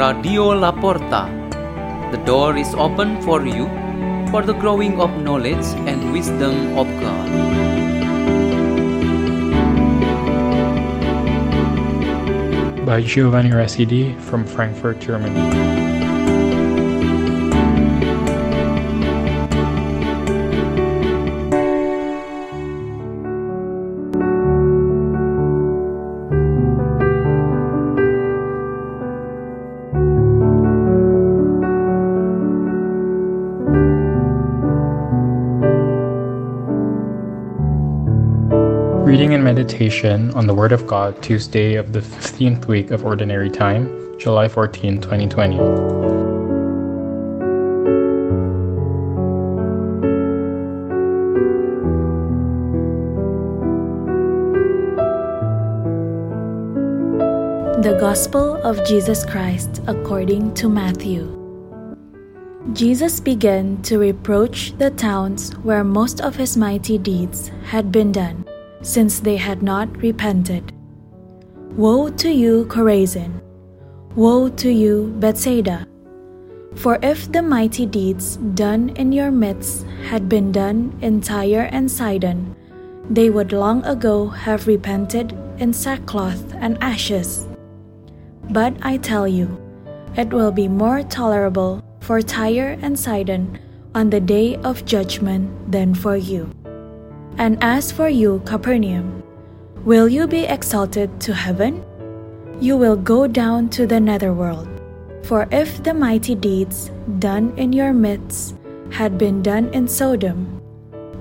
Radio La Porta. The door is open for you for the growing of knowledge and wisdom of God. by Giovanni Rasidy from Frankfurt, Germany. Reading and meditation on the Word of God, Tuesday of the 15th week of Ordinary Time, July 14, 2020. The Gospel of Jesus Christ according to Matthew. Jesus began to reproach the towns where most of his mighty deeds had been done since they had not repented. Woe to you, Chorazin! Woe to you, Bethsaida! For if the mighty deeds done in your midst had been done in Tyre and Sidon, they would long ago have repented in sackcloth and ashes. But I tell you, it will be more tolerable for Tyre and Sidon on the day of judgment than for you. And as for you, Capernaum, will you be exalted to heaven? You will go down to the netherworld. For if the mighty deeds done in your midst had been done in Sodom,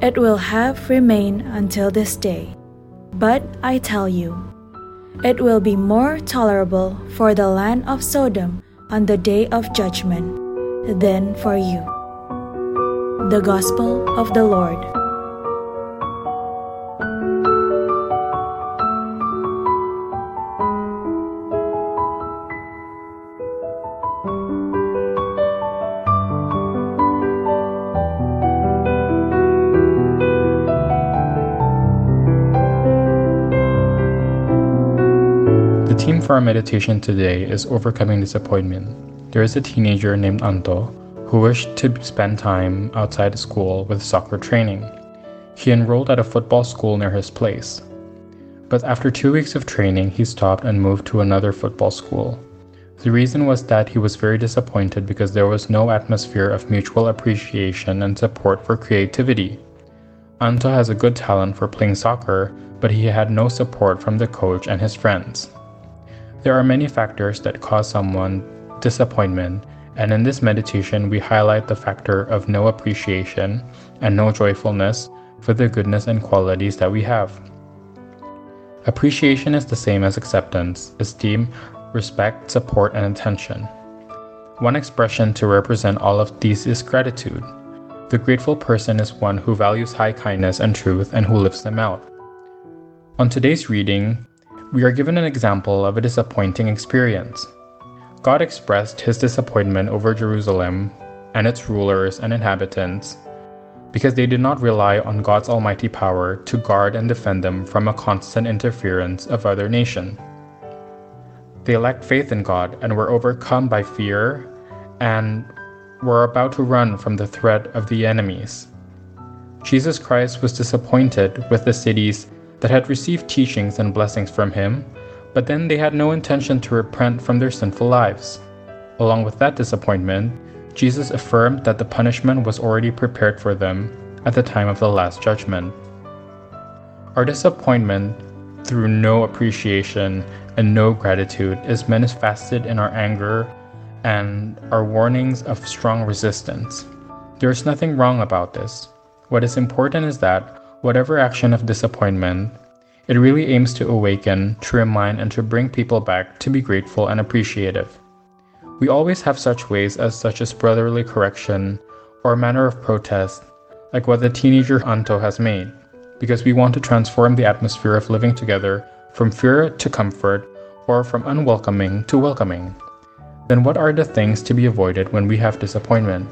it will have remained until this day. But I tell you, it will be more tolerable for the land of Sodom on the day of judgment than for you. The Gospel of the Lord. Theme for our meditation today is overcoming disappointment. There is a teenager named Anto who wished to spend time outside school with soccer training. He enrolled at a football school near his place. But after two weeks of training, he stopped and moved to another football school. The reason was that he was very disappointed because there was no atmosphere of mutual appreciation and support for creativity. Anto has a good talent for playing soccer, but he had no support from the coach and his friends. There are many factors that cause someone disappointment, and in this meditation, we highlight the factor of no appreciation and no joyfulness for the goodness and qualities that we have. Appreciation is the same as acceptance, esteem, respect, support, and attention. One expression to represent all of these is gratitude. The grateful person is one who values high kindness and truth and who lives them out. On today's reading, we are given an example of a disappointing experience. God expressed his disappointment over Jerusalem and its rulers and inhabitants because they did not rely on God's almighty power to guard and defend them from a constant interference of other nations. They lacked faith in God and were overcome by fear and were about to run from the threat of the enemies. Jesus Christ was disappointed with the cities that had received teachings and blessings from him, but then they had no intention to repent from their sinful lives. Along with that disappointment, Jesus affirmed that the punishment was already prepared for them at the time of the Last Judgment. Our disappointment through no appreciation and no gratitude is manifested in our anger and our warnings of strong resistance. There is nothing wrong about this. What is important is that whatever action of disappointment, it really aims to awaken, to remind, and to bring people back to be grateful and appreciative. We always have such ways as such as brotherly correction or a manner of protest, like what the teenager Anto has made, because we want to transform the atmosphere of living together from fear to comfort or from unwelcoming to welcoming. Then what are the things to be avoided when we have disappointment?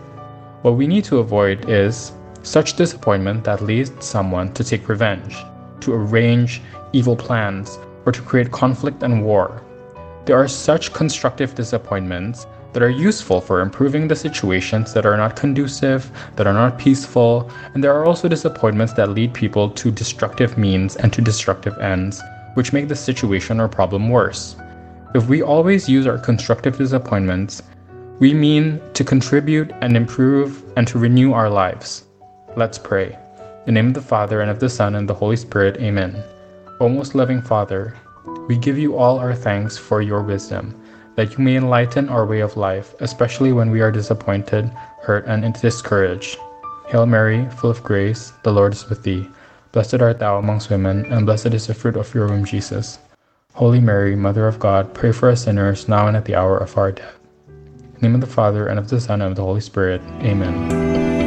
What we need to avoid is such disappointment that leads someone to take revenge, to arrange evil plans, or to create conflict and war. There are such constructive disappointments that are useful for improving the situations that are not conducive, that are not peaceful, and there are also disappointments that lead people to destructive means and to destructive ends, which make the situation or problem worse. If we always use our constructive disappointments, we mean to contribute and improve and to renew our lives. Let's pray. In the name of the Father, and of the Son, and the Holy Spirit, Amen. O most loving Father, we give you all our thanks for your wisdom, that you may enlighten our way of life, especially when we are disappointed, hurt, and discouraged. Hail Mary, full of grace, the Lord is with thee. Blessed art thou amongst women, and blessed is the fruit of your womb, Jesus. Holy Mary, Mother of God, pray for us sinners, now and at the hour of our death. In the name of the Father, and of the Son, and of the Holy Spirit. Amen.